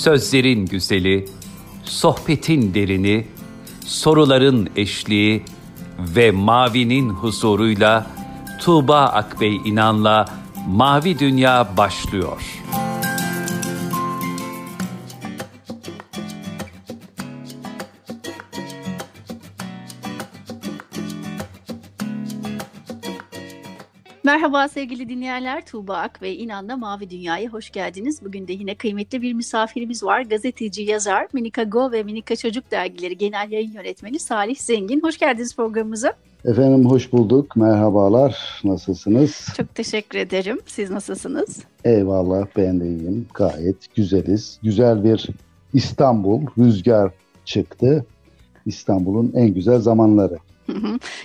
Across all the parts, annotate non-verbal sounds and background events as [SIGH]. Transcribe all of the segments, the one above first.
Sözlerin güzeli, sohbetin derini, soruların eşliği ve mavinin huzuruyla Tuğba Akbey İnan'la Mavi Dünya başlıyor. Merhaba sevgili dinleyenler. Tuğba Ak ve İnan'la Mavi Dünya'ya hoş geldiniz. Bugün de yine kıymetli bir misafirimiz var. Gazeteci, yazar, Minika Go ve Minika Çocuk Dergileri Genel Yayın Yönetmeni Salih Zengin. Hoş geldiniz programımıza. Efendim hoş bulduk. Merhabalar. Nasılsınız? Çok teşekkür ederim. Siz nasılsınız? Eyvallah ben de iyiyim. Gayet güzeliz. Güzel bir İstanbul rüzgar çıktı. İstanbul'un en güzel zamanları.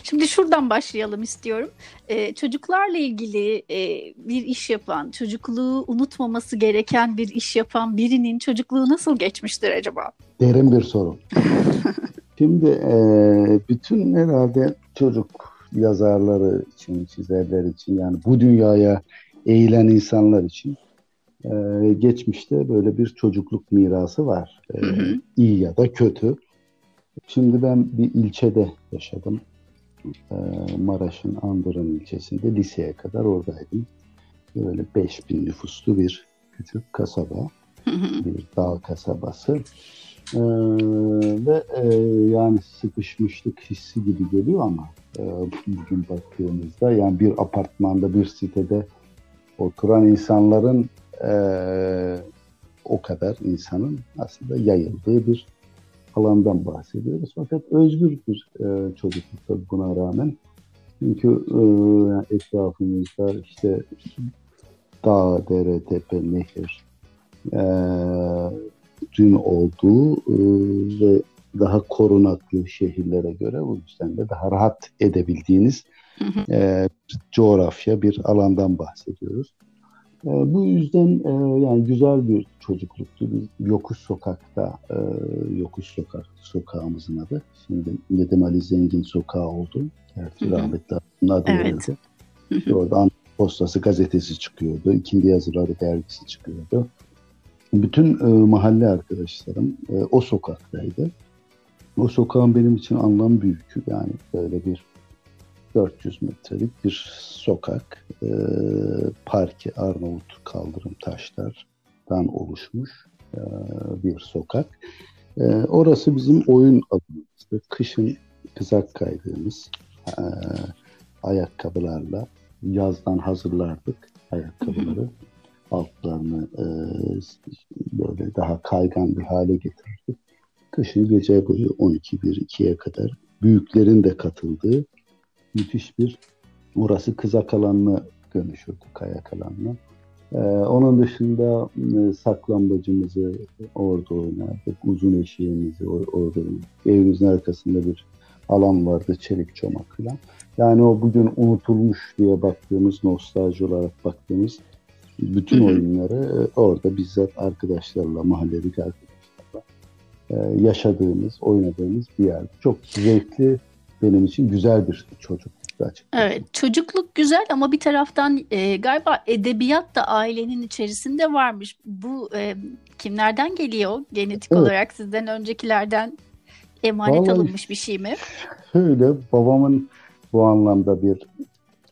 Şimdi şuradan başlayalım istiyorum. Ee, çocuklarla ilgili e, bir iş yapan, çocukluğu unutmaması gereken bir iş yapan birinin çocukluğu nasıl geçmiştir acaba? Derin bir soru. [LAUGHS] Şimdi e, bütün herhalde çocuk yazarları için, çizerler için yani bu dünyaya eğilen insanlar için e, geçmişte böyle bir çocukluk mirası var. E, iyi ya da kötü. Şimdi ben bir ilçede yaşadım. Ee, Maraş'ın Andırın ilçesinde liseye kadar oradaydım. Böyle 5000 nüfuslu bir küçük kasaba. bir dağ kasabası. Ee, ve e, yani sıkışmışlık hissi gibi geliyor ama e, bugün baktığımızda yani bir apartmanda bir sitede oturan insanların e, o kadar insanın aslında yayıldığı bir alandan bahsediyoruz. Fakat özgür bir e, çocukluk tabii buna rağmen. Çünkü e, etrafımızda işte dağ, dere, tepe, nehir e, dün olduğu e, ve daha korunaklı şehirlere göre o yüzden de daha rahat edebildiğiniz e, coğrafya bir alandan bahsediyoruz. E, bu yüzden e, yani güzel bir çocukluktu. Biz Yokuş Sokak'ta, e, Yokuş Sokak sokağımızın adı. Şimdi Nedim Ali Zengin Sokağı oldu. Gerçi rahmetli adı evet. verildi. İşte orada Postası gazetesi çıkıyordu. İkindi yazıları dergisi çıkıyordu. Bütün e, mahalle arkadaşlarım e, o sokaktaydı. O sokağın benim için anlam büyük. Yani böyle bir 400 metrelik bir sokak. E, parke Arnavut kaldırım taşlardan oluşmuş e, bir sokak. E, orası bizim oyun alanımızdı. Kışın kızak kaydığımız e, ayakkabılarla yazdan hazırlardık ayakkabıları. Altlarını e, böyle daha kaygan bir hale getirirdik. Kışın gece boyu 12-1-2'ye kadar büyüklerin de katıldığı müthiş bir orası kızak alanına dönüşürdü, kayak alanına. Ee, onun dışında e, saklambacımızı orada oynardık, uzun eşeğimizi orada oynardık. Evimizin arkasında bir alan vardı, çelik çomak falan. Yani o bugün unutulmuş diye baktığımız, nostalji olarak baktığımız bütün oyunları e, orada bizzat arkadaşlarla, mahalledeki arkadaşlarla e, yaşadığımız, oynadığımız bir yer. Çok zevkli, benim için güzel bir çocukluktu açıkçası. Evet çocukluk güzel ama bir taraftan e, galiba edebiyat da ailenin içerisinde varmış. Bu e, kimlerden geliyor genetik evet. olarak sizden öncekilerden emanet Vallahi, alınmış bir şey mi? Şöyle babamın bu anlamda bir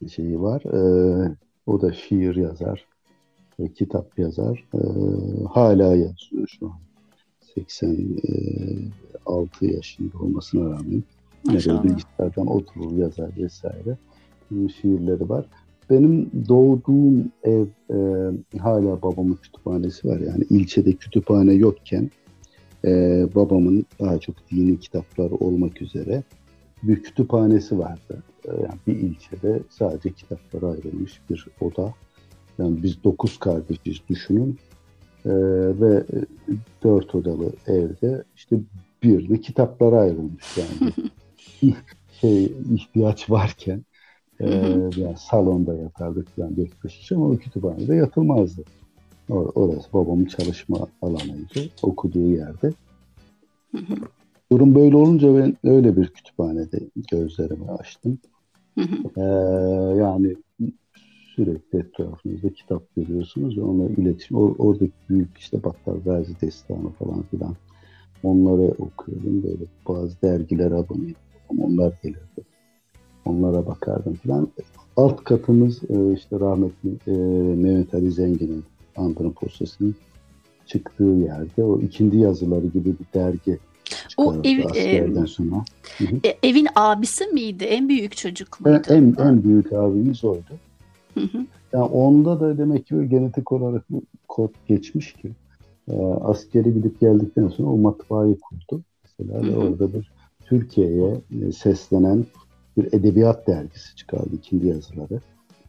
şeyi var. Ee, o da şiir yazar ve kitap yazar. Ee, hala yazıyor şu an. 86 yaşında olmasına rağmen Maşallah. bilgisayardan oturur yazar vesaire. Şiirleri var. Benim doğduğum ev e, hala babamın kütüphanesi var. Yani ilçede kütüphane yokken e, babamın daha çok dini kitaplar olmak üzere bir kütüphanesi vardı. E, yani bir ilçede sadece kitaplara ayrılmış bir oda. Yani biz dokuz kardeşiz düşünün. E, ve dört odalı evde işte bir de kitaplara ayrılmış yani. [LAUGHS] [LAUGHS] şey ihtiyaç varken e, yani salonda yatardık yani dört beş kişi ama o kütüphanede yatılmazdı. Or orası babamın çalışma alanıydı. Okuduğu yerde. Durum böyle olunca ben öyle bir kütüphanede gözlerimi açtım. ee, yani sürekli etrafınızda kitap görüyorsunuz ve onlara iletişim. Or, oradaki büyük işte Battal Gazi Destanı falan filan onları okuyorum. Böyle bazı dergilere aboneydim. Onlar gelirdi. Onlara bakardım falan. Alt katımız e, işte rahmetli e, Mehmet Ali Zengin'in Andırın Postası'nın çıktığı yerde o ikindi yazıları gibi bir dergi o ev, e, sonra. E, evin abisi miydi? En büyük çocuk muydu? En, en büyük abimiz oydu. Hı hı. Yani onda da demek ki genetik olarak kod geçmiş ki e, askeri gidip geldikten sonra o matbaayı kurdu. Mesela hı hı. orada bir Türkiye'ye e, seslenen bir edebiyat dergisi çıkardı ikindi yazıları.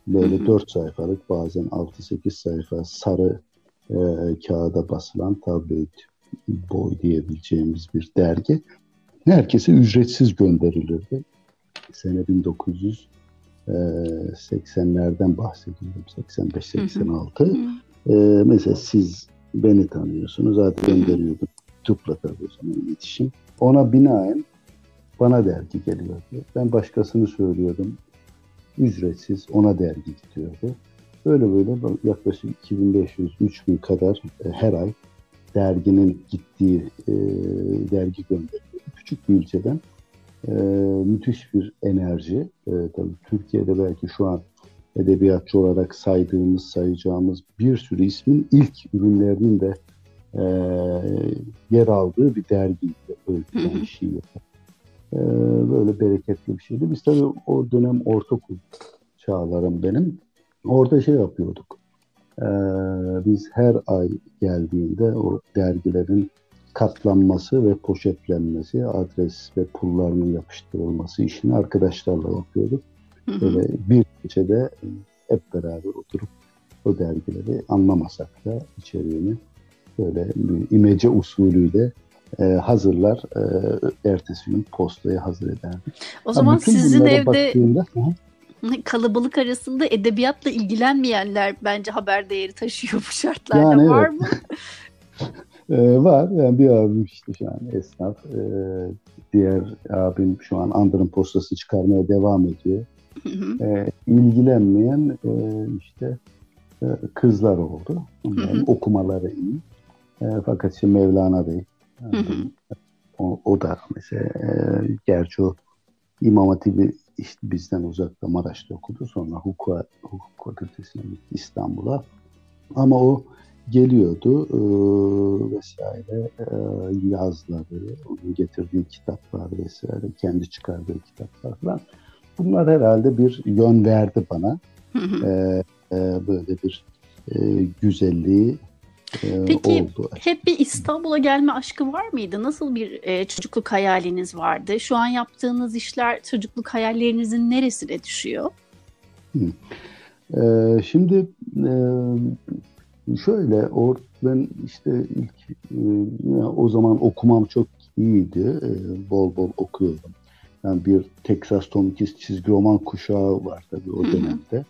Böyle hı hı. 4 sayfalık bazen 6-8 sayfa sarı e, kağıda basılan tabloid boy diyebileceğimiz bir dergi. Herkese ücretsiz gönderilirdi. Sene 1980'lerden bahsediyorum. 85-86. Ee, mesela siz beni tanıyorsunuz. Zaten gönderiyordum. Tupla tabii o zaman iletişim. Ona binaen bana dergi geliyordu. Ben başkasını söylüyordum. Ücretsiz ona dergi gidiyordu. Böyle böyle yaklaşık 2500-3000 kadar e, her ay derginin gittiği e, dergi gönderiliyor. Küçük bir ilçeden e, müthiş bir enerji. E, tabii Türkiye'de belki şu an edebiyatçı olarak saydığımız, sayacağımız bir sürü ismin ilk ürünlerinin de e, yer aldığı bir dergiydi. Öyküden şiir. E, böyle bereketli bir şeydi. Biz tabii o dönem ortaokul çağlarım benim. Orada şey yapıyorduk. Ee, biz her ay geldiğinde o dergilerin katlanması ve poşetlenmesi, adres ve pullarının yapıştırılması işini arkadaşlarla yapıyorduk. Böyle bir gecede hep beraber oturup o dergileri anlamasak da içeriğini böyle imece usulüyle e, hazırlar, e, ertesi gün postaya hazır ederdik. O zaman sizin evde baktığımda, [LAUGHS] kalabalık arasında edebiyatla ilgilenmeyenler bence haber değeri taşıyor bu şartlarda. Yani var evet. mı? ee, [LAUGHS] var. Yani bir abim işte şu an esnaf. Ee, diğer abim şu an Andırın postası çıkarmaya devam ediyor. Ee, ilgilenmeyen e, işte e, kızlar oldu. Onların okumaları iyi. E, fakat işte Mevlana Bey o, o da mesela e, gerçi o İmam Hatip'i işte bizden uzakta Maraş'ta okudu. Sonra hukuk, hukuk fakültesine gitti İstanbul'a. Ama o geliyordu e, vesaire e, yazları, onun getirdiği kitaplar vesaire, kendi çıkardığı kitaplar falan. Bunlar herhalde bir yön verdi bana. E, e, böyle bir e, güzelliği ee, Peki oldu. hep bir İstanbul'a gelme aşkı var mıydı? Nasıl bir e, çocukluk hayaliniz vardı? Şu an yaptığınız işler çocukluk hayallerinizin neresine düşüyor? Ee, şimdi e, şöyle or, ben işte ilk e, o zaman okumam çok iyiydi. E, bol bol okuyordum. Yani bir Texas Tomkins çizgi roman kuşağı var tabii o dönemde.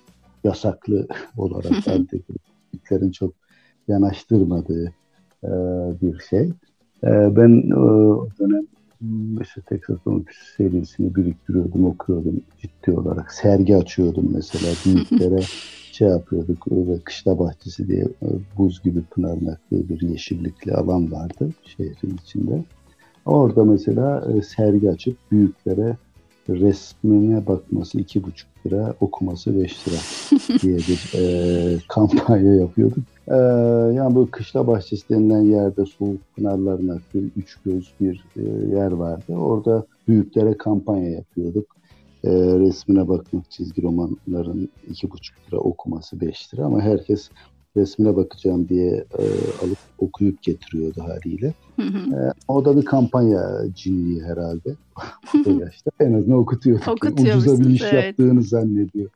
Yasaklı [LAUGHS] olarak [LAUGHS] elde çok yanaştırmadığı e, bir şey. E, ben e, o dönem mesela Texas Olympics serisini biriktiriyordum, okuyordum ciddi olarak. Sergi açıyordum mesela büyüklere [LAUGHS] şey yapıyorduk. Öyle kışla bahçesi diye e, buz gibi Pınarnak diye bir yeşillikli alan vardı şehrin içinde. Orada mesela e, sergi açıp büyüklere resmine bakması iki buçuk lira, okuması beş lira [LAUGHS] diye bir e, kampanya yapıyorduk. E, yani bu kışla bahçesi denilen yerde soğuk pınarların aktığı üç göz bir e, yer vardı. Orada büyüklere kampanya yapıyorduk. E, resmine bakmak çizgi romanların iki buçuk lira okuması beş lira ama herkes resmine bakacağım diye e, alıp okuyup getiriyordu haliyle. E, o da bir kampanya cinliği herhalde. o yaşta en azından okutuyordu. Ucuza bir iş evet. yaptığını zannediyor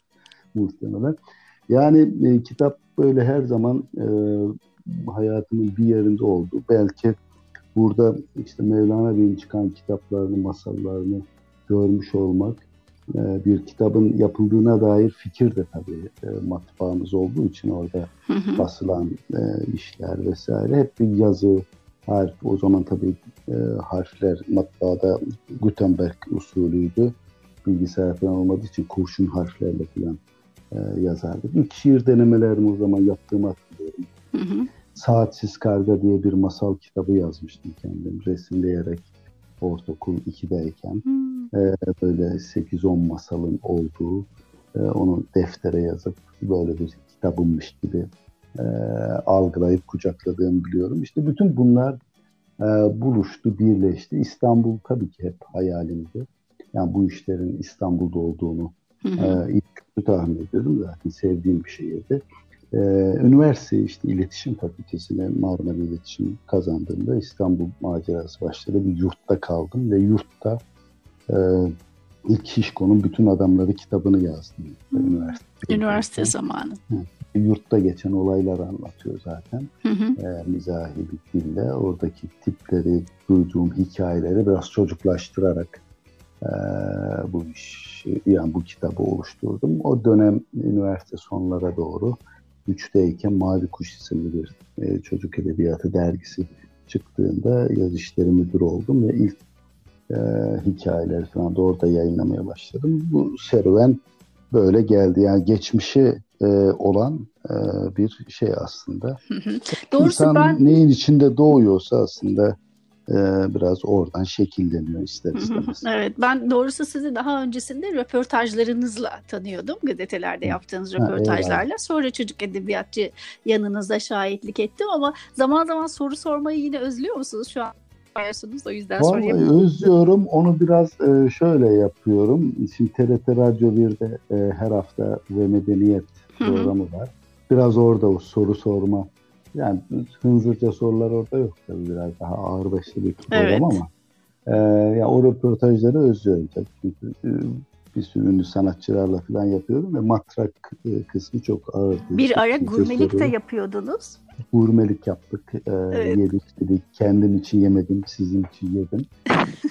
muhtemelen. Yani e, kitap böyle her zaman e, hayatımın bir yerinde oldu. Belki burada işte Mevlana Bey'in çıkan kitaplarını, masallarını görmüş olmak e, bir kitabın yapıldığına dair fikir de tabii e, matbaamız olduğu için orada basılan e, işler vesaire hep bir yazı, harf. O zaman tabii harfler matbaada Gutenberg usulüydü. Bilgisayar falan olmadığı için kurşun harflerle falan e, yazardık. İlk şiir denemelerimi o zaman yaptığımı hatırlıyorum. Hı hı. Saatsiz Karga diye bir masal kitabı yazmıştım kendim resimleyerek ortaokul 2'deyken. Hmm. E, böyle 8-10 masalın olduğu e, onu deftere yazıp böyle bir kitabımmış gibi e, algılayıp kucakladığımı biliyorum. İşte bütün bunlar e, buluştu, birleşti. İstanbul tabii ki hep hayalimdi. Yani bu işlerin İstanbul'da olduğunu e, ilk tahmin ediyordum. Zaten sevdiğim bir şehirdi. E, üniversite işte iletişim fakültesine Marmara İletişim kazandığımda İstanbul macerası başladı. Bir yurtta kaldım ve yurtta e, ilk Şişko'nun bütün adamları kitabını yazdım. Hmm. Üniversite, üniversite zamanı. Hı yurtta geçen olayları anlatıyor zaten. Hı hı. E, mizahi bir dille. Oradaki tipleri, duyduğum hikayeleri biraz çocuklaştırarak e, bu iş, yani bu kitabı oluşturdum. O dönem üniversite sonlara doğru üçteyken Mavi Kuş isimli bir e, çocuk edebiyatı dergisi çıktığında yaz işleri müdürü oldum ve ilk e, hikayeler falan da orada yayınlamaya başladım. Bu serüven böyle geldi. Yani geçmişi e, olan e, bir şey aslında. Doğrusu İnsan ben... neyin içinde doğuyorsa aslında e, biraz oradan şekilleniyor ister istemez. evet ben doğrusu sizi daha öncesinde röportajlarınızla tanıyordum. Gazetelerde yaptığınız röportajlarla. Ha, Sonra çocuk edebiyatçı yanınızda şahitlik ettim ama zaman zaman soru sormayı yine özlüyor musunuz şu an? Yapıyorsunuz. O yüzden Vallahi sorayım. özlüyorum. Onu biraz e, şöyle yapıyorum. Şimdi TRT Radyo 1'de e, her hafta ve medeniyet programı var. Biraz orada o soru sorma. Yani hınzırca sorular orada yok tabii biraz daha ağır başlı bir program evet. ama e, ya o röportajları özlüyorum tabii. Çünkü e, bir sürü ünlü sanatçılarla falan yapıyorum ve matrak e, kısmı çok ağır. Bir ara gurmelik de yapıyordunuz. Gurmelik yaptık. E, evet. Yedik dedik. Kendim için yemedim, sizin için yedim.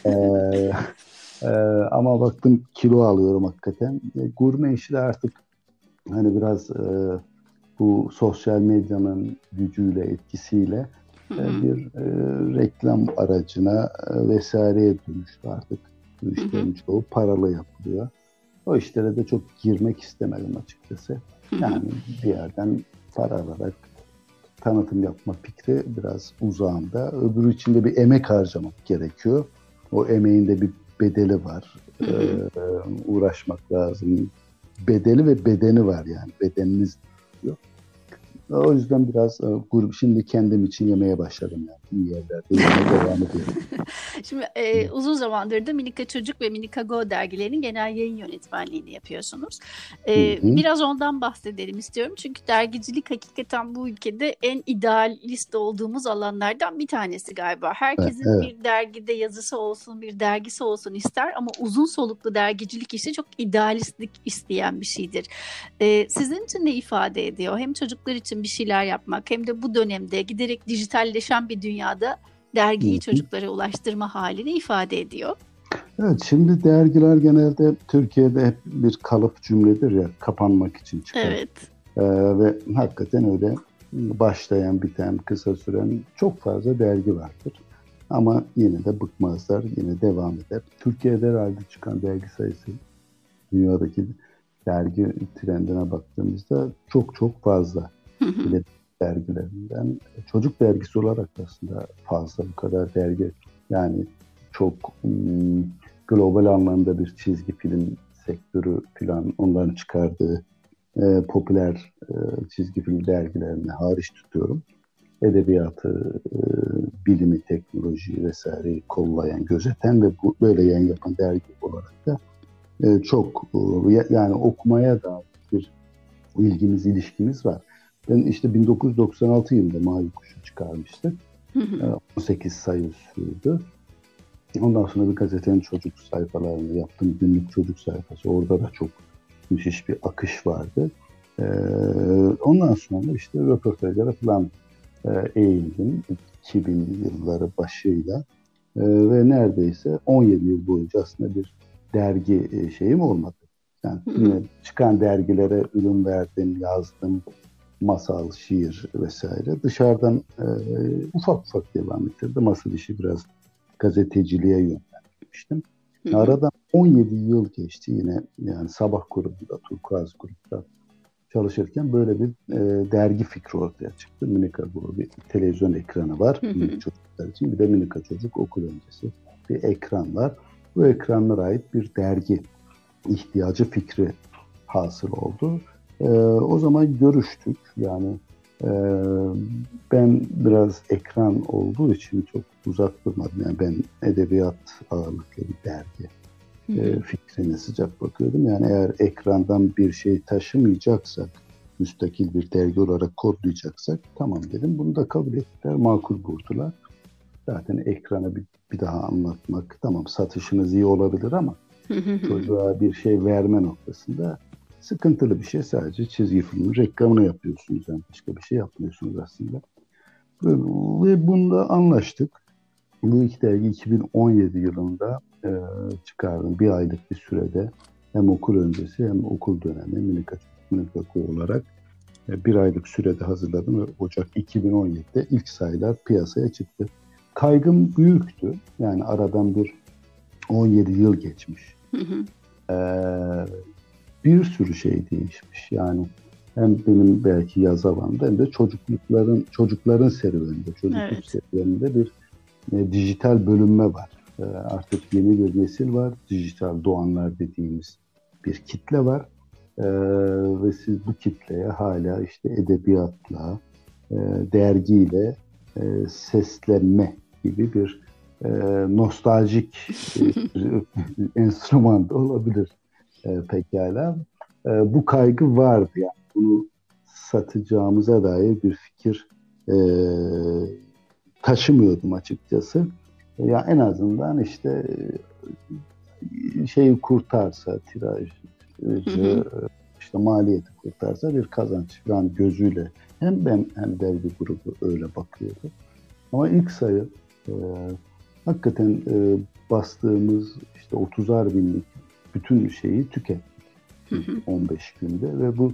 e, [LAUGHS] e, ama baktım kilo alıyorum hakikaten. E, gurme işi de artık hani biraz e, bu sosyal medyanın gücüyle, etkisiyle e, bir e, reklam aracına e, vesaireye dönüştü artık. Bu işlerin çoğu paralı yapılıyor. O işlere de çok girmek istemedim açıkçası. Yani bir yerden para alarak tanıtım yapma fikri biraz uzağında. Öbürü için de bir emek harcamak gerekiyor. O emeğin de bir bedeli var. Ee, uğraşmak lazım. Bedeli ve bedeni var yani. Bedeniniz diyor. O yüzden biraz e, grup şimdi kendim için yemeye başladım yani. İyi yerlerde yemeye [LAUGHS] devam ediyorum. şimdi e, uzun zamandır da Minika Çocuk ve Minika Go dergilerinin genel yayın yönetmenliğini yapıyorsunuz. E, biraz ondan bahsedelim istiyorum. Çünkü dergicilik hakikaten bu ülkede en idealist olduğumuz alanlardan bir tanesi galiba. Herkesin evet, evet. bir dergide yazısı olsun, bir dergisi olsun ister ama uzun soluklu dergicilik işi çok idealistlik isteyen bir şeydir. E, sizin için ne ifade ediyor? Hem çocuklar için için bir şeyler yapmak hem de bu dönemde giderek dijitalleşen bir dünyada dergiyi çocuklara ulaştırma halini ifade ediyor. Evet şimdi dergiler genelde Türkiye'de hep bir kalıp cümledir ya kapanmak için çıkar. Evet. Ee, ve hakikaten öyle başlayan biten kısa süren çok fazla dergi vardır. Ama yine de bıkmazlar, yine devam eder. Türkiye'de herhalde çıkan dergi sayısı dünyadaki dergi trendine baktığımızda çok çok fazla bile dergilerinden. Çocuk dergisi olarak aslında fazla bu kadar dergi. Yani çok um, global anlamda bir çizgi film sektörü falan onların çıkardığı e, popüler e, çizgi film dergilerini hariç tutuyorum. Edebiyatı, e, bilimi, teknolojiyi vesaire kollayan, gözeten ve bu, böyle yayın yapan dergi olarak da e, çok e, yani okumaya da bir ilgimiz, ilişkimiz var. Ben işte 1996 yılında Mavi Kuş'u çıkarmıştık. 18 sayı sürdü. Ondan sonra bir gazetenin çocuk sayfalarını yaptım. Günlük çocuk sayfası. Orada da çok müthiş bir akış vardı. Ee, ondan sonra işte röportajlara falan e, eğildim. 2000 yılları başıyla. E, ve neredeyse 17 yıl boyunca aslında bir dergi e, şeyim olmadı. Yani yine çıkan dergilere ürün verdim, yazdım, masal, şiir vesaire. Dışarıdan e, ufak ufak devam ettirdim. Masal işi biraz gazeteciliğe yönlendirmiştim. Aradan 17 yıl geçti yine yani sabah grubunda, Turkuaz grupta çalışırken böyle bir e, dergi fikri ortaya çıktı. Minika bu bir televizyon ekranı var hı hı. çocuklar için. Bir de Minika Çocuk okul öncesi bir ekran var. Bu ekranlara ait bir dergi ihtiyacı fikri hasıl oldu. E, o zaman görüştük. Yani e, ben biraz ekran olduğu için çok uzak durmadım. Yani ben edebiyat ağırlıklı bir dergi e, fikrine sıcak bakıyordum. Yani eğer ekrandan bir şey taşımayacaksak, müstakil bir dergi olarak kodlayacaksak tamam dedim. Bunu da kabul ettiler, makul buldular. Zaten ekranı bir, bir daha anlatmak, tamam satışınız iyi olabilir ama çocuğa bir şey verme noktasında sıkıntılı bir şey. Sadece çizgi filmin reklamını yapıyorsunuz. Yani başka bir şey yapmıyorsunuz aslında. Ve, ve bunda anlaştık. Bu iki dergi 2017 yılında e, çıkardım. Bir aylık bir sürede hem okul öncesi hem okul dönemi Minika Minika olarak e, bir aylık sürede hazırladım ve Ocak 2017'de ilk sayılar piyasaya çıktı. Kaygım büyüktü. Yani aradan bir 17 yıl geçmiş. Hı hı. Ee, bir sürü şey değişmiş. Yani hem benim belki yaz alanında hem de çocuklukların çocukların serüveninde, çocukluk evet. serüveninde bir e, dijital bölünme var. E, artık yeni bir nesil var. Dijital doğanlar dediğimiz bir kitle var. E, ve siz bu kitleye hala işte edebiyatla, e, dergiyle e, seslenme gibi bir e, nostaljik e, [LAUGHS] enstrüman da olabilir e, pekala. E, bu kaygı vardı yani bunu satacağımıza dair bir fikir e, taşımıyordum açıkçası. Ya yani en azından işte e, şeyi kurtarsa tiraj işte maliyeti kurtarsa bir kazanç yani gözüyle hem ben hem dergi grubu öyle bakıyordu. Ama ilk sayı e, hakikaten e, bastığımız işte 30'ar binlik bütün şeyi tükettik. 15 günde ve bu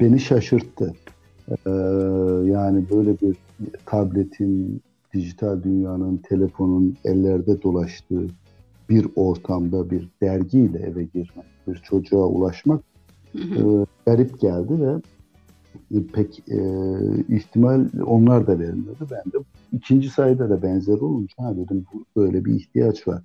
beni şaşırttı. Ee, yani böyle bir tabletin, dijital dünyanın, telefonun ellerde dolaştığı bir ortamda bir dergiyle eve girmek, bir çocuğa ulaşmak E, garip geldi ve e, pek e, ihtimal onlar da vermiyordu. Ben de ikinci sayıda da benzer olunca ha dedim böyle bir ihtiyaç var.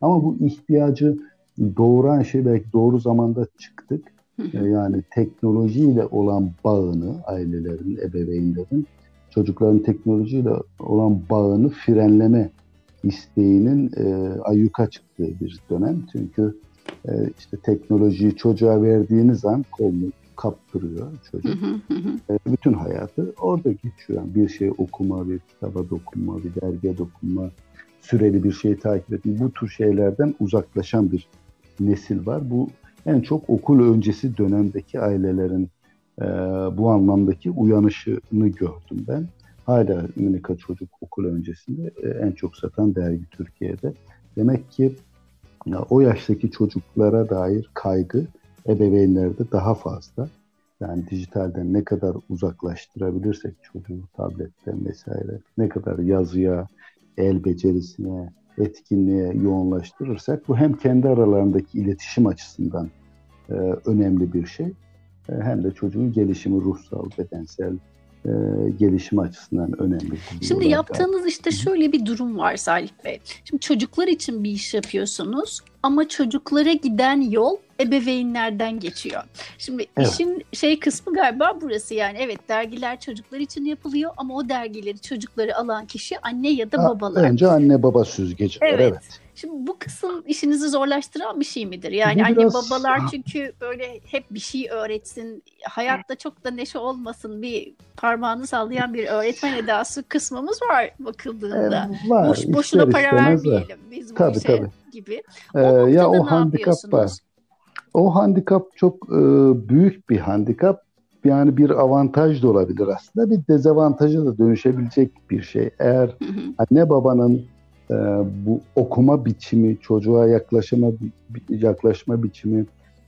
Ama bu ihtiyacı doğuran şey belki doğru zamanda çıktık. Yani teknolojiyle olan bağını ailelerin, ebeveynlerin çocukların teknolojiyle olan bağını frenleme isteğinin e, ayyuka çıktığı bir dönem. Çünkü e, işte teknolojiyi çocuğa verdiğiniz an kolunu kaptırıyor çocuk. e, bütün hayatı orada geçiyor. Yani bir şey okuma, bir kitaba dokunma, bir dergiye dokunma, süreli bir şeyi takip etme. Bu tür şeylerden uzaklaşan bir nesil var. Bu en çok okul öncesi dönemdeki ailelerin e, bu anlamdaki uyanışını gördüm ben. Hala Minika Çocuk okul öncesinde e, en çok satan dergi Türkiye'de. Demek ki ya, o yaştaki çocuklara dair kaygı ebeveynlerde daha fazla. Yani dijitalden ne kadar uzaklaştırabilirsek çocuğu tabletten vesaire, ne kadar yazıya, el becerisine, etkinliğe yoğunlaştırırsak bu hem kendi aralarındaki iletişim açısından e, önemli bir şey e, hem de çocuğun gelişimi ruhsal, bedensel e, gelişim açısından önemli. Şimdi yaptığınız işte şöyle bir durum var Salih Bey. Şimdi çocuklar için bir iş yapıyorsunuz ama çocuklara giden yol ebeveynlerden geçiyor. Şimdi evet. işin şey kısmı galiba burası yani evet dergiler çocuklar için yapılıyor ama o dergileri çocukları alan kişi anne ya da babalar. Önce anne baba süzgeci evet. evet. Şimdi bu kısım işinizi zorlaştıran bir şey midir? Yani bu anne biraz... babalar çünkü böyle hep bir şey öğretsin, hayatta çok da neşe olmasın bir parmağını sallayan bir öğretmen edası kısmımız var bakıldığında. Ee, var. Boş, boşuna para vermeyelim biz bu tabii, işe tabii. gibi. O ee, ya o handikap var. O handikap çok e, büyük bir handikap. Yani bir avantaj da olabilir aslında. Bir dezavantaja da dönüşebilecek bir şey. Eğer hı hı. anne babanın e, bu okuma biçimi, çocuğa yaklaşma yaklaşma biçimi,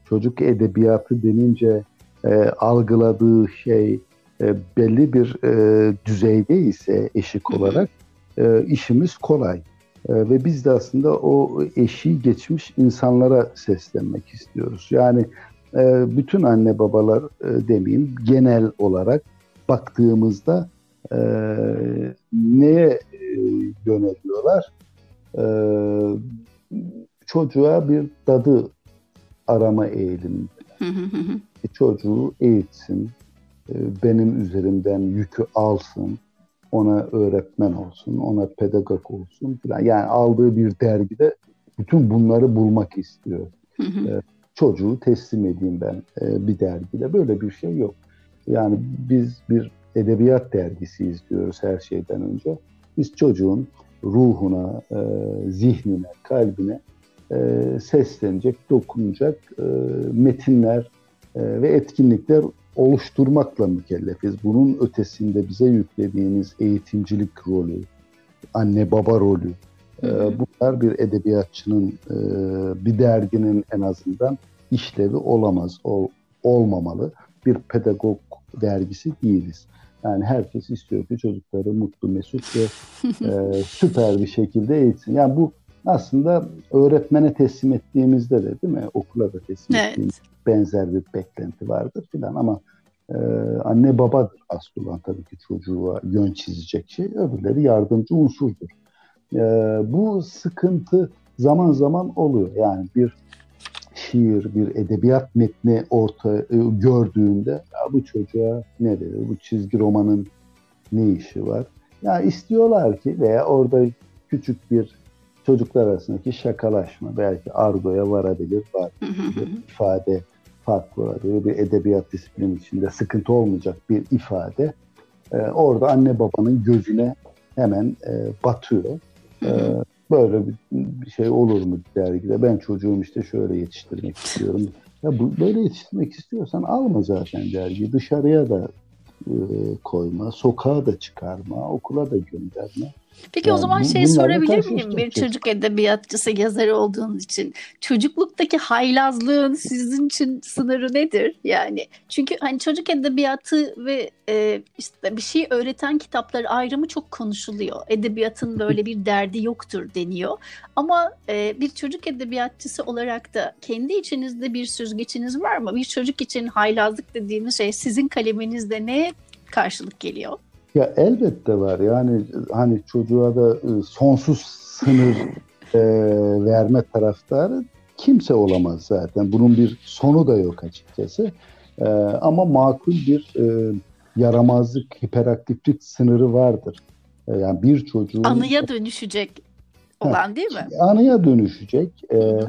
çocuk edebiyatı denince e, algıladığı şey e, belli bir e, düzeyde ise eşik olarak e, işimiz kolay. E, ve biz de aslında o eşiği geçmiş insanlara seslenmek istiyoruz. Yani e, bütün anne babalar e, demeyeyim genel olarak baktığımızda e, neye yöneliyorlar? E, çocuğa bir dadı arama eğiliminde. E, çocuğu eğitsin, e, benim üzerimden yükü alsın, ona öğretmen olsun, ona pedagog olsun falan. Yani aldığı bir dergide bütün bunları bulmak istiyor. e, çocuğu teslim edeyim ben e, bir dergide. Böyle bir şey yok. Yani biz bir edebiyat dergisi izliyoruz her şeyden önce. Biz çocuğun ruhuna, e, zihnine, kalbine e, seslenecek, dokunacak e, metinler e, ve etkinlikler oluşturmakla mükellefiz. Bunun ötesinde bize yüklediğiniz eğitimcilik rolü, anne baba rolü, e, bunlar bir edebiyatçının, e, bir derginin en azından işlevi olamaz, ol, olmamalı. Bir pedagog dergisi değiliz. Yani herkes istiyor ki çocukları mutlu, mesut ve e, süper bir şekilde eğitsin. Yani bu aslında öğretmene teslim ettiğimizde de değil mi? Okula da teslim evet. ettiğimiz benzer bir beklenti vardır filan ama e, anne babadır asıl olan tabii ki çocuğa yön çizecek şey. Öbürleri yardımcı unsurdur. E, bu sıkıntı zaman zaman oluyor. Yani bir şiir, bir edebiyat metni orta e, gördüğünde ya bu çocuğa ne dedi? Bu çizgi romanın ne işi var? Ya istiyorlar ki veya orada küçük bir çocuklar arasındaki şakalaşma belki argoya varabilir, var bir ifade farklı olabilir, bir edebiyat disiplini içinde sıkıntı olmayacak bir ifade e, orada anne babanın gözüne hemen e, batıyor. E, böyle bir, bir şey olur mu dergide? Ben çocuğum işte şöyle yetiştirmek istiyorum. Ya bu, böyle yetiştirmek istiyorsan alma zaten dergi. Dışarıya da e, koyma, sokağa da çıkarma, okula da gönderme. Peki yani o zaman şey sorabilir miyim? Bir çocuk edebiyatçısı, yazarı olduğunuz için çocukluktaki haylazlığın sizin için sınırı nedir? Yani çünkü hani çocuk edebiyatı ve e, işte bir şey öğreten kitapları ayrımı çok konuşuluyor. Edebiyatın böyle bir derdi yoktur deniyor. Ama e, bir çocuk edebiyatçısı olarak da kendi içinizde bir süzgeçiniz var mı? Bir çocuk için haylazlık dediğiniz şey sizin kaleminizde ne karşılık geliyor? Ya elbette var. Yani hani çocuğa da e, sonsuz sınır e, verme taraftarı kimse olamaz zaten. Bunun bir sonu da yok açıkçası. E, ama makul bir e, yaramazlık, hiperaktiflik sınırı vardır. E, yani bir çocuğun... Anıya dönüşecek olan değil mi? Anıya dönüşecek, e,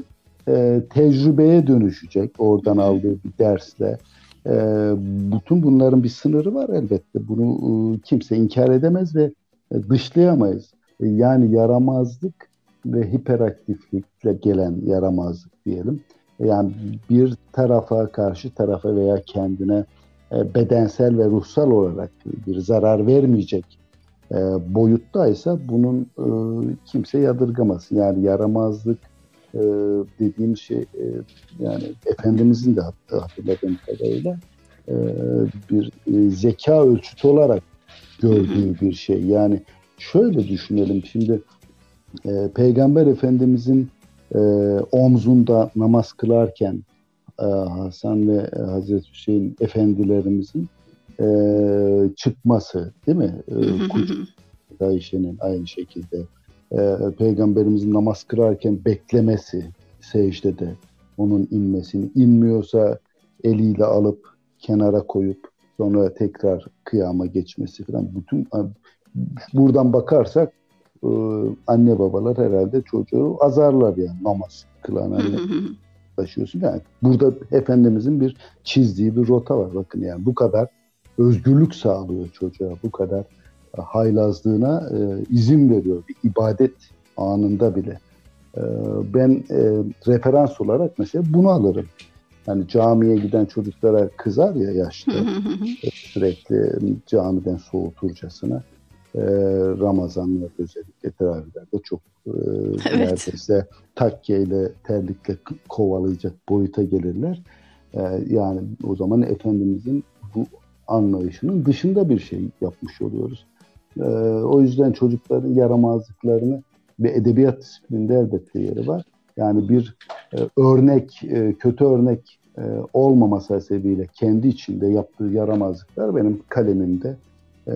e, tecrübeye dönüşecek oradan aldığı bir dersle. E, bütün bunların bir sınırı var elbette. Bunu e, kimse inkar edemez ve e, dışlayamayız. E, yani yaramazlık ve hiperaktiflikle gelen yaramazlık diyelim. E, yani bir tarafa karşı tarafa veya kendine e, bedensel ve ruhsal olarak bir zarar vermeyecek e, boyuttaysa bunun e, kimse yadırgamasın. Yani yaramazlık e, dediğim şey e, yani Efendimizin de hatırladığım kadarıyla e, bir e, zeka ölçütü olarak gördüğü bir şey. Yani şöyle düşünelim şimdi e, Peygamber Efendimizin e, omzunda namaz kılarken e, Hasan ve Hazreti Hüseyin efendilerimizin e, çıkması değil mi? E, Ayşe'nin aynı şekilde e, Peygamberimizin namaz kırarken beklemesi secdede onun inmesini inmiyorsa eliyle alıp kenara koyup sonra tekrar kıyama geçmesi falan bütün buradan bakarsak e, anne babalar herhalde çocuğu azarlar yani namaz kılan anne taşıyorsun. Yani burada Efendimizin bir çizdiği bir rota var. Bakın yani bu kadar özgürlük sağlıyor çocuğa. Bu kadar haylazlığına e, izin veriyor bir ibadet anında bile. E, ben e, referans olarak mesela bunu alırım. Yani camiye giden çocuklara kızar ya yaşta sürekli camiden soğuturcasına. E, Ramazanlar özellikle teravihlerde çok e, [LAUGHS] evet. neredeyse takkeyle, terlikle kovalayacak boyuta gelirler. E, yani o zaman Efendimizin bu anlayışının dışında bir şey yapmış oluyoruz. E, o yüzden çocukların yaramazlıklarını ve edebiyat disiplininde elbette yeri var. Yani bir e, örnek, e, kötü örnek e, olmaması hasebiyle kendi içinde yaptığı yaramazlıklar benim kalemimde e,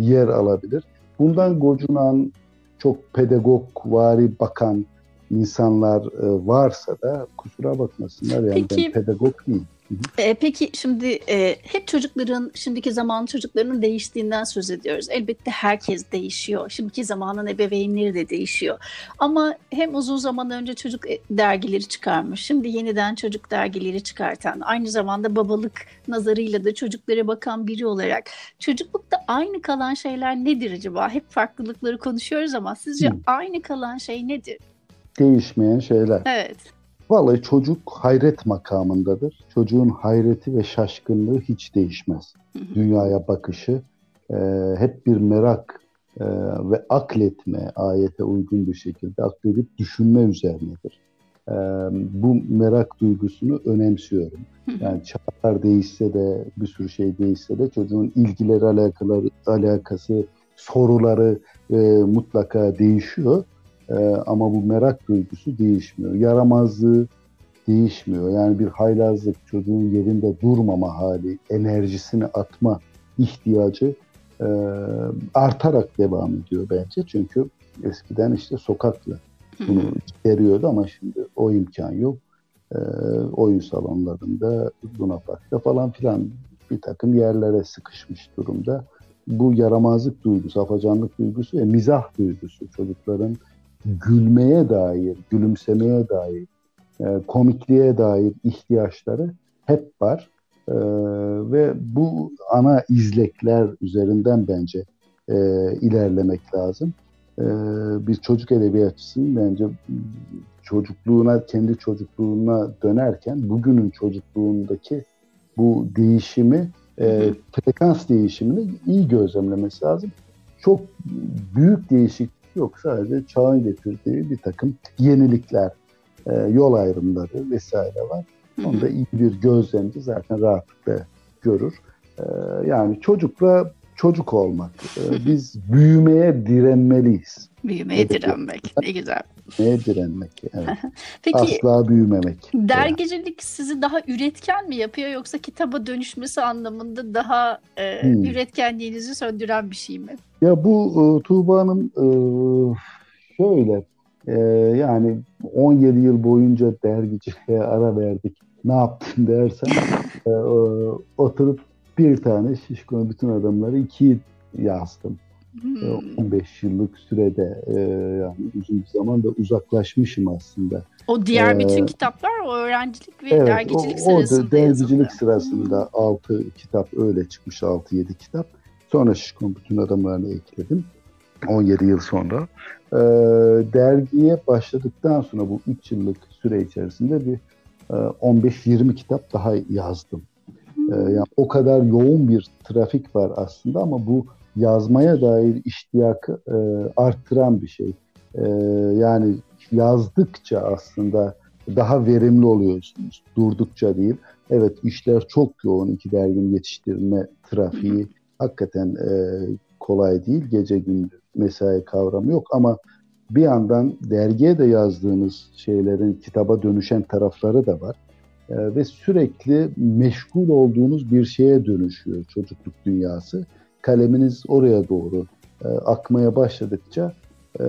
yer alabilir. Bundan gocunan çok pedagog vari bakan insanlar e, varsa da kusura bakmasınlar yani Peki, ben pedagog değilim. E, peki şimdi e, hep çocukların, şimdiki zaman çocuklarının değiştiğinden söz ediyoruz. Elbette herkes değişiyor. Şimdiki zamanın ebeveynleri de değişiyor. Ama hem uzun zaman önce çocuk e, dergileri çıkarmış, şimdi yeniden çocuk dergileri çıkartan, aynı zamanda babalık nazarıyla da çocuklara bakan biri olarak çocuklukta aynı kalan şeyler nedir acaba? Hep farklılıkları konuşuyoruz ama sizce Hı. aynı kalan şey nedir? Değişmeyen şeyler. Evet. Vallahi çocuk hayret makamındadır. Çocuğun hayreti ve şaşkınlığı hiç değişmez. Dünyaya bakışı e, hep bir merak e, ve akletme ayete uygun bir şekilde akledip düşünme üzerinedir. E, bu merak duygusunu önemsiyorum. Yani çağlar değişse de bir sürü şey değişse de çocuğun ilgileri alakaları, alakası, soruları e, mutlaka değişiyor. Ee, ama bu merak duygusu değişmiyor. Yaramazlığı değişmiyor. Yani bir haylazlık, çocuğun yerinde durmama hali, enerjisini atma ihtiyacı e, artarak devam ediyor bence. Çünkü eskiden işte sokakla bunu gideriyordu ama şimdi o imkan yok. E, oyun salonlarında, Luna Park'ta falan filan bir takım yerlere sıkışmış durumda. Bu yaramazlık duygusu, afacanlık duygusu ve mizah duygusu çocukların gülmeye dair, gülümsemeye dair, e, komikliğe dair ihtiyaçları hep var. E, ve bu ana izlekler üzerinden bence e, ilerlemek lazım. E, bir çocuk edebiyatçısının bence çocukluğuna, kendi çocukluğuna dönerken bugünün çocukluğundaki bu değişimi, e, frekans değişimini iyi gözlemlemesi lazım. Çok büyük değişik Yok sadece çağın getirdiği bir takım yenilikler, e, yol ayrımları vesaire var. Onu da iyi bir gözlemci zaten rahatlıkla görür. E, yani çocukla çocuk olmak. E, biz büyümeye direnmeliyiz. Büyümeye direnmek. Ne güzel. Büyümeye direnmek. Evet. [LAUGHS] Peki, Asla büyümemek. Dergicilik sizi daha üretken mi yapıyor yoksa kitaba dönüşmesi anlamında daha e, hmm. üretkenliğinizi söndüren bir şey mi? Ya bu e, Tuğba Hanım e, şöyle e, yani 17 yıl boyunca dergiciliğe ara verdik. Ne yaptın dersen [LAUGHS] e, oturup bir tane şişko bütün adamları iki yazdım. Hmm. 15 yıllık sürede e, yani uzun bir zaman da uzaklaşmışım aslında. O diğer ee, bütün kitaplar o öğrencilik ve evet, dergicilik o, sırasında o dergicilik yazıldı. sırasında hmm. 6 kitap öyle çıkmış 6-7 kitap. Sonra Şişkon bütün adamlarını ekledim. 17 yıl sonra. E, dergiye başladıktan sonra bu 3 yıllık süre içerisinde bir e, 15-20 kitap daha yazdım. E, yani o kadar yoğun bir trafik var aslında ama bu yazmaya dair iştiyakı e, arttıran bir şey. E, yani yazdıkça aslında daha verimli oluyorsunuz. Durdukça değil. Evet işler çok yoğun. iki derginin yetiştirme trafiği hakikaten e, kolay değil. Gece gündüz mesai kavramı yok ama bir yandan dergiye de yazdığınız şeylerin kitaba dönüşen tarafları da var. E, ve sürekli meşgul olduğunuz bir şeye dönüşüyor çocukluk dünyası. Kaleminiz oraya doğru e, akmaya başladıkça e,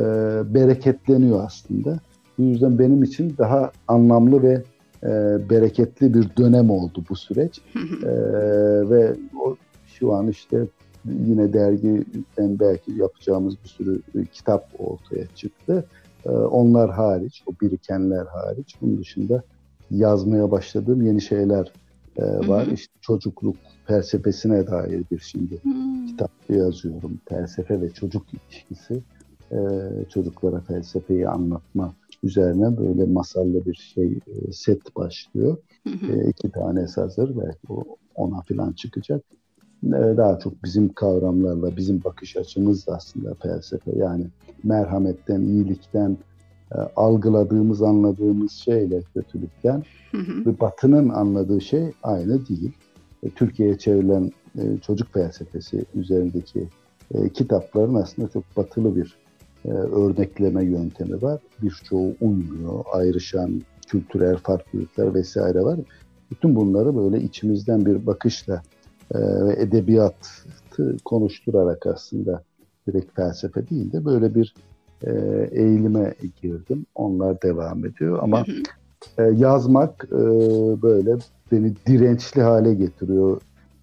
bereketleniyor aslında. Bu yüzden benim için daha anlamlı ve e, bereketli bir dönem oldu bu süreç. e, ve o şu an işte yine dergiden belki yapacağımız bir sürü kitap ortaya çıktı. Ee, onlar hariç, o birikenler hariç. Bunun dışında yazmaya başladığım yeni şeyler e, var. Hı hı. İşte çocukluk felsefesine dair bir şimdi hı. kitap yazıyorum. Felsefe ve çocuk ilişkisi. E, çocuklara felsefeyi anlatma üzerine böyle masallı bir şey e, set başlıyor. Hı hı. E, iki tanesi hazır belki o ona falan çıkacak. E, daha çok bizim kavramlarla, bizim bakış açımızla aslında felsefe. Yani merhametten, iyilikten, algıladığımız, anladığımız şeyle kötülükten ve Batı'nın anladığı şey aynı değil. E, Türkiye'ye çevrilen çocuk felsefesi üzerindeki kitapların aslında çok batılı bir örnekleme yöntemi var. Birçoğu uymuyor, ayrışan kültürel farklılıklar vesaire var. Bütün bunları böyle içimizden bir bakışla e, ve edebiyatı konuşturarak aslında direkt felsefe değil de böyle bir e, eğilime girdim. Onlar devam ediyor ama e, yazmak e, böyle beni dirençli hale getiriyor.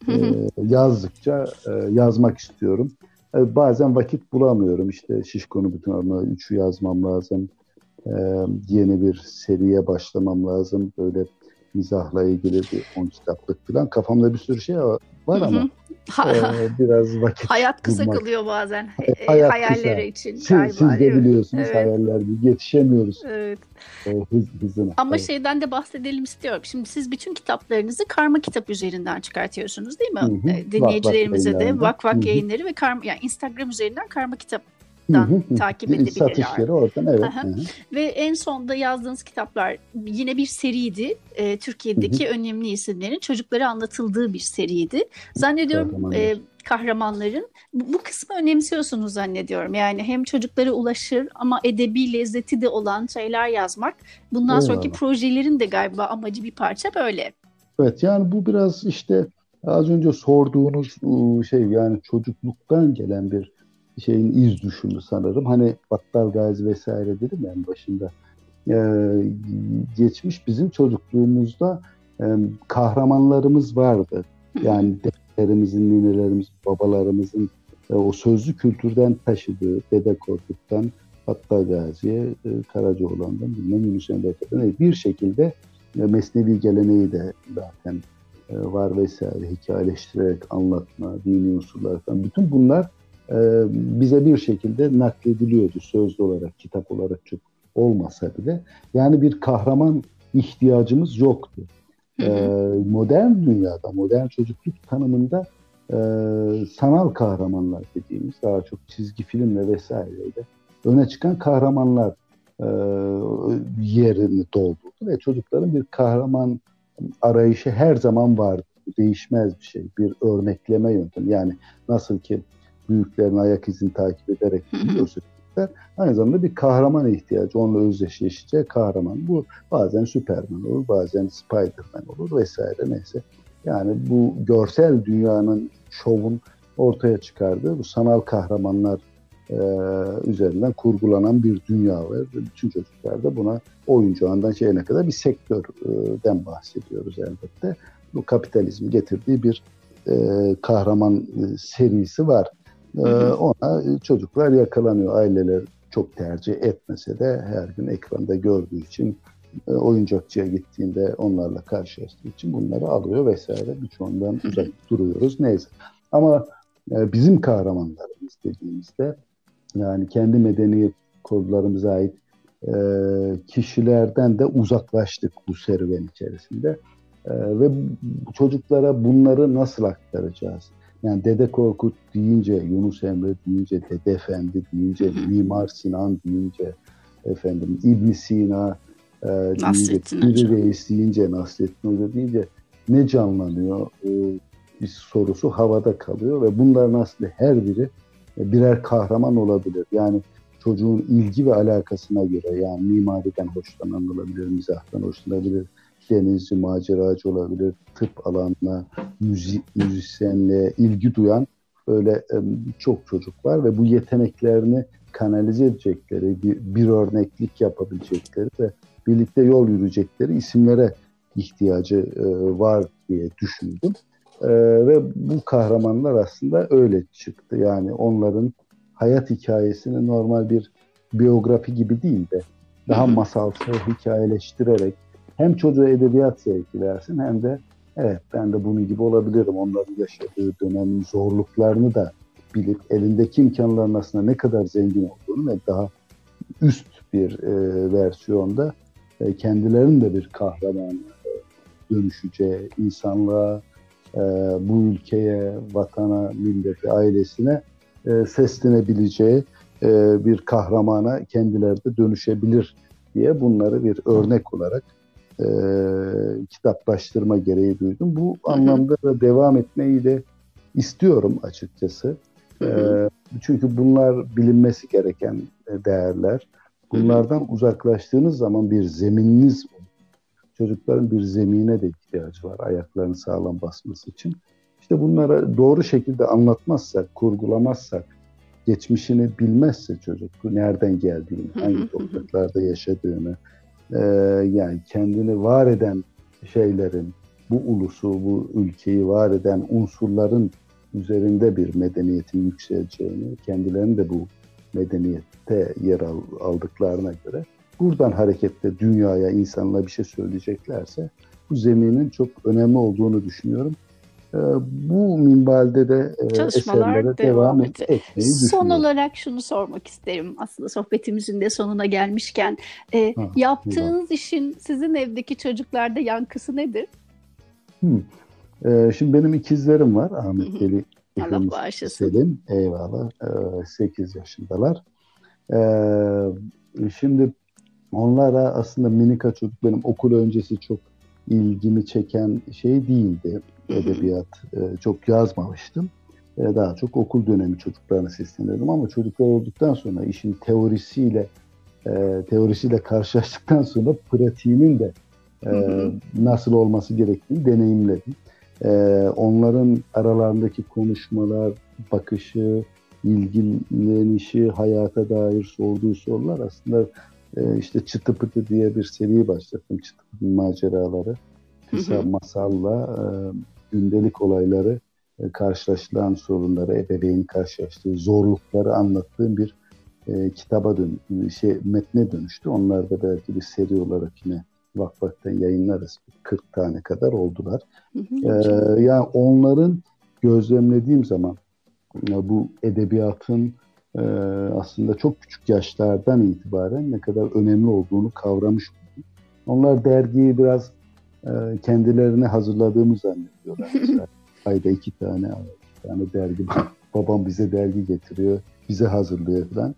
E, yazdıkça e, yazmak istiyorum. E, bazen vakit bulamıyorum. İşte Şişko'nu bütün ama üçü yazmam lazım. E, yeni bir seriye başlamam lazım. Böyle mizahla ilgili bir 10 kitaplık falan. Kafamda bir sürü şey var ama e, biraz [LAUGHS] vakit Hayat kısa bulmak. kalıyor bazen e, hayat hayalleri kısa. için. Siz, galiba, siz de biliyorsunuz evet. hayaller yetişemiyoruz. Evet. O hız, hızına. Ama evet. şeyden de bahsedelim istiyorum. Şimdi siz bütün kitaplarınızı karma kitap üzerinden çıkartıyorsunuz değil mi? Hı hı. Dinleyicilerimize vak, vak de vak vak hı hı. yayınları ve karma, yani Instagram üzerinden karma kitap takip edebilirler. Satışları oradan evet. Hı hı. Ve en sonda yazdığınız kitaplar yine bir seriydi. E, Türkiye'deki hı hı. önemli isimlerin çocuklara anlatıldığı bir seriydi. Zannediyorum e, kahramanların bu, bu kısmı önemsiyorsunuz zannediyorum. Yani hem çocuklara ulaşır ama edebi lezzeti de olan şeyler yazmak. Bundan Eyvallah. sonraki projelerin de galiba amacı bir parça böyle. Evet yani bu biraz işte az önce sorduğunuz şey yani çocukluktan gelen bir şeyin iz düşümü sanırım. Hani Battal Gazi vesaire dedim yani başında. Ee, geçmiş bizim çocukluğumuzda e, kahramanlarımız vardı. Yani dedelerimizin, ninelerimizin, babalarımızın e, o sözlü kültürden taşıdığı Dede Korkut'tan Battal Gazi'ye, e, Karacaoğlan'dan bilmem Yunus Emre'ye bir şekilde e, Mesnevi geleneği de zaten e, var vesaire hikayeleştirerek anlatma, dini unsurlar falan. Bütün bunlar e, bize bir şekilde naklediliyordu sözlü olarak, kitap olarak çok olmasa bile. Yani bir kahraman ihtiyacımız yoktu. E, modern dünyada, modern çocukluk tanımında e, sanal kahramanlar dediğimiz daha çok çizgi filmle vesaireyle öne çıkan kahramanlar e, yerini doldurdu ve çocukların bir kahraman arayışı her zaman vardı. Değişmez bir şey. Bir örnekleme yöntemi. Yani nasıl ki büyüklerin ayak izini takip ederek gidiyorsa aynı zamanda bir kahraman ihtiyacı. Onunla özdeşleşeceği kahraman. Bu bazen Superman olur, bazen Spiderman olur vesaire neyse. Yani bu görsel dünyanın şovun ortaya çıkardığı bu sanal kahramanlar e, üzerinden kurgulanan bir dünya var. Bütün çocuklar da buna oyuncu andan şeyine kadar bir sektörden bahsediyoruz elbette. Bu kapitalizmin getirdiği bir e, kahraman e, serisi var. Ee, ona çocuklar yakalanıyor. Aileler çok tercih etmese de her gün ekranda gördüğü için e, oyuncakçıya gittiğinde onlarla karşılaştığı için bunları alıyor vesaire. Birçoğundan uzak duruyoruz. Neyse. Ama e, bizim kahramanlarımız dediğimizde yani kendi medeniyet kodlarımıza ait e, kişilerden de uzaklaştık bu serüven içerisinde. ve çocuklara bunları nasıl aktaracağız? Yani Dede Korkut deyince, Yunus Emre deyince, Dede Efendi deyince, Mimar Sinan deyince, efendim İbn Sina e, deyince, Piri Reis deyince, Nasrettin Hoca deyince ne canlanıyor? E, bir sorusu havada kalıyor ve bunların aslında her biri birer kahraman olabilir. Yani çocuğun ilgi ve alakasına göre yani mimariden hoşlanan olabilir, mizahtan hoşlanabilir, denizci, maceracı olabilir, tıp alanına, müzik, müzisyenliğe ilgi duyan böyle çok çocuk var ve bu yeteneklerini kanalize edecekleri, bir, bir örneklik yapabilecekleri ve birlikte yol yürüyecekleri isimlere ihtiyacı e, var diye düşündüm. E, ve bu kahramanlar aslında öyle çıktı. Yani onların hayat hikayesini normal bir biyografi gibi değil de daha masalsal hikayeleştirerek hem çocuğa edebiyat zevki versin hem de evet ben de bunun gibi olabilirim. Onların yaşadığı dönemin zorluklarını da bilip elindeki imkanların aslında ne kadar zengin olduğunu ve daha üst bir e, versiyonda e, kendilerinin de bir kahraman e, dönüşeceği, insanlığa, e, bu ülkeye, vatana, millete, ailesine e, seslenebileceği e, bir kahramana kendileri de dönüşebilir diye bunları bir örnek olarak e, kitaplaştırma gereği duydum. Bu hı hı. anlamda da devam etmeyi de istiyorum açıkçası. Hı hı. E, çünkü bunlar bilinmesi gereken değerler. Bunlardan hı hı. uzaklaştığınız zaman bir zemininiz çocukların bir zemine de ihtiyacı var ayaklarını sağlam basması için. İşte bunlara doğru şekilde anlatmazsak, kurgulamazsak, geçmişini bilmezse çocuk nereden geldiğini, hangi topraklarda yaşadığını, e, yani kendini var eden şeylerin, bu ulusu, bu ülkeyi var eden unsurların üzerinde bir medeniyetin yükseleceğini, kendilerini de bu medeniyette yer aldıklarına göre buradan hareketle dünyaya, insanlara bir şey söyleyeceklerse bu zeminin çok önemli olduğunu düşünüyorum. Ee, bu minvalde de e, eserlere devam, devam etmeyi. Son olarak şunu sormak isterim. Aslında sohbetimizin de sonuna gelmişken e, ha, yaptığınız güzel. işin sizin evdeki çocuklarda yankısı nedir? Hmm. Ee, şimdi benim ikizlerim var. Ahmet Veli Allah bağışlasın. Selim. Eyvallah. Ee, 8 yaşındalar. Ee, şimdi onlara aslında minika çocuk benim okul öncesi çok ilgimi çeken şey değildi. Edebiyat e, çok yazmamıştım. E, daha çok okul dönemi çocuklarına sesleniyordum ama çocuklar olduktan sonra işin teorisiyle e, teorisiyle karşılaştıktan sonra pratiğinin de nasıl olması gerektiğini deneyimledim. onların aralarındaki konuşmalar, bakışı, ilgilenişi, hayata dair sorduğu sorular aslında e, işte Çıtı Pıtı diye bir seri başlattım. Çıtı Pıtı maceraları. Kısa masalla e, gündelik olayları, e, karşılaşılan sorunları, ebeveyn karşılaştığı zorlukları anlattığım bir e, kitaba dön şey metne dönüştü. Onlar da belki bir seri olarak yine vakfaktan yayınlarız. 40 tane kadar oldular. Hı hı. Ee, yani onların gözlemlediğim zaman bu edebiyatın e, aslında çok küçük yaşlardan itibaren ne kadar önemli olduğunu kavramış. Onlar dergiyi biraz e, kendilerine hazırladığımı zannediyorlar. [LAUGHS] Mesela ayda iki tane, iki tane dergi, [LAUGHS] babam bize dergi getiriyor, bize hazırlıyor falan.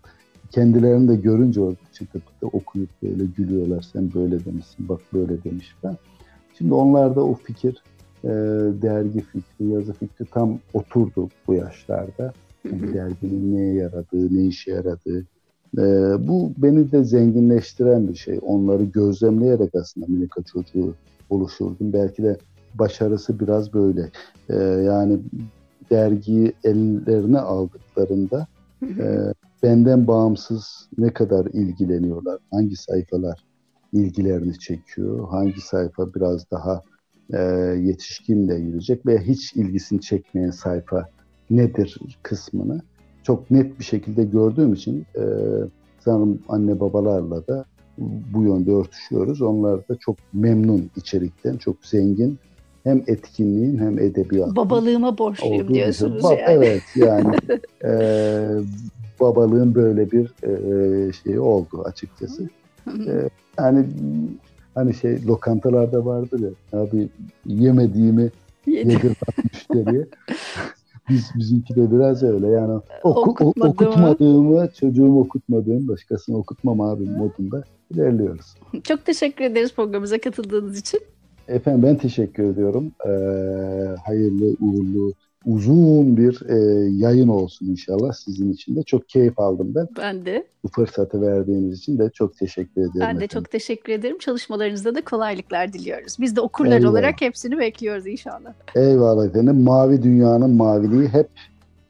Kendilerini de görünce orada çıkıp da okuyup böyle gülüyorlar. Sen böyle demişsin, bak böyle demiş falan. Şimdi onlarda o fikir, e, dergi fikri, yazı fikri tam oturdu bu yaşlarda. Yani derginin neye yaradığı, ne işe yaradığı. E, bu beni de zenginleştiren bir şey. Onları gözlemleyerek aslında Minika çocuğu oluşturdum. Belki de başarısı biraz böyle. E, yani dergiyi ellerine aldıklarında e, benden bağımsız ne kadar ilgileniyorlar, hangi sayfalar ilgilerini çekiyor, hangi sayfa biraz daha e, yetişkinle yürüyecek veya hiç ilgisini çekmeyen sayfa nedir kısmını çok net bir şekilde gördüğüm için e, sanırım anne babalarla da bu yönde örtüşüyoruz. Onlar da çok memnun içerikten, çok zengin hem etkinliğin hem edebiyatın. Babalığıma borçluyum diyorsunuz ba- yani. Evet yani [LAUGHS] e, babalığın böyle bir e, şeyi oldu açıkçası. e, yani hani şey lokantalarda vardır ya abi yemediğimi yedirmem müşteriye. [LAUGHS] Biz bizimki de biraz öyle yani oku, okutmadığımı, çocuğumu okutmadığım, başkasını okutmam abi modunda ilerliyoruz. [LAUGHS] Çok teşekkür ederiz programımıza katıldığınız için. Efendim ben teşekkür ediyorum. Ee, hayırlı, uğurlu, uzun bir e, yayın olsun inşallah sizin için de. Çok keyif aldım ben. Ben de. Bu fırsatı verdiğiniz için de çok teşekkür ederim. Ben de efendim. çok teşekkür ederim. Çalışmalarınızda da kolaylıklar diliyoruz. Biz de okurlar Eyvallah. olarak hepsini bekliyoruz inşallah. Eyvallah efendim. Mavi dünyanın maviliği hep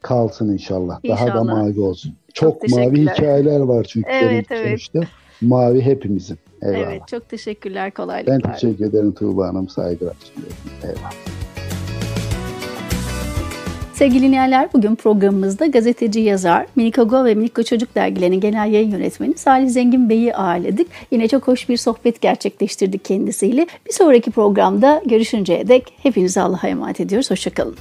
kalsın inşallah. inşallah. Daha da mavi olsun. Çok, çok mavi hikayeler var çünkü evet, evet. sonuçta. Mavi hepimizin. Eyvallah. Evet çok teşekkürler kolaylıklar. Ben teşekkür ederim Tuğba Hanım. Saygılar sunuyorum. Eyvallah. Sevgili dinleyenler bugün programımızda gazeteci yazar Minika Go ve Minika Çocuk dergilerinin genel yayın yönetmeni Salih Zengin Bey'i ağırladık. Yine çok hoş bir sohbet gerçekleştirdik kendisiyle. Bir sonraki programda görüşünceye dek hepinize Allah'a emanet ediyoruz. Hoşçakalın.